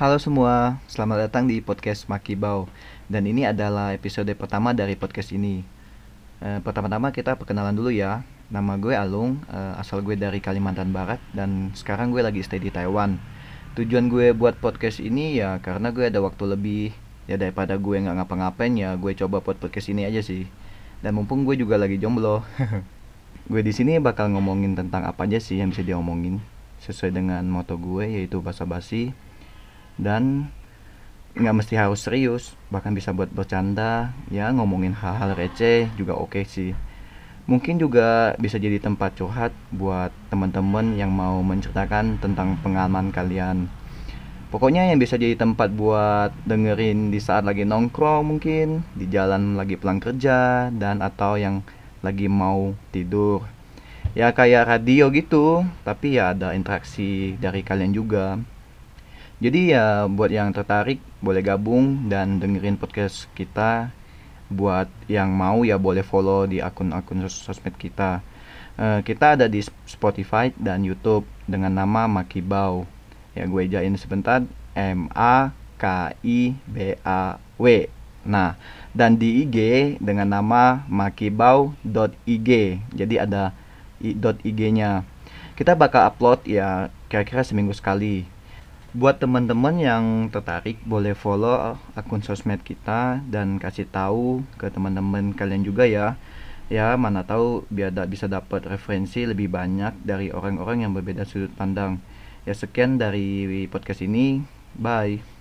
Halo semua, selamat datang di podcast Makibau Dan ini adalah episode pertama dari podcast ini. E, Pertama-tama kita perkenalan dulu ya. Nama gue Alung, e, asal gue dari Kalimantan Barat Dan sekarang gue lagi stay di Taiwan. Tujuan gue buat podcast ini ya karena gue ada waktu lebih. Ya daripada gue nggak ngapa-ngapain ya gue coba buat podcast ini aja sih. Dan mumpung gue juga lagi jomblo Gue di sini bakal ngomongin tentang apa aja sih yang bisa diomongin sesuai dengan moto gue yaitu basa-basi dan nggak mesti harus serius bahkan bisa buat bercanda ya ngomongin hal-hal receh juga oke okay sih. Mungkin juga bisa jadi tempat curhat buat teman-teman yang mau menceritakan tentang pengalaman kalian. Pokoknya yang bisa jadi tempat buat dengerin di saat lagi nongkrong mungkin di jalan lagi pulang kerja dan atau yang lagi mau tidur. Ya kayak radio gitu tapi ya ada interaksi dari kalian juga jadi ya buat yang tertarik boleh gabung dan dengerin podcast kita buat yang mau ya boleh follow di akun-akun sos sosmed kita uh, kita ada di Spotify dan YouTube dengan nama Makibau ya gue jain sebentar M A K I B A W Nah, dan di IG dengan nama makibau.ig. Jadi ada .ig-nya. Kita bakal upload ya kira-kira seminggu sekali. Buat teman-teman yang tertarik boleh follow akun sosmed kita dan kasih tahu ke teman-teman kalian juga ya. Ya, mana tahu biar da bisa dapat referensi lebih banyak dari orang-orang yang berbeda sudut pandang. Ya sekian dari podcast ini. Bye.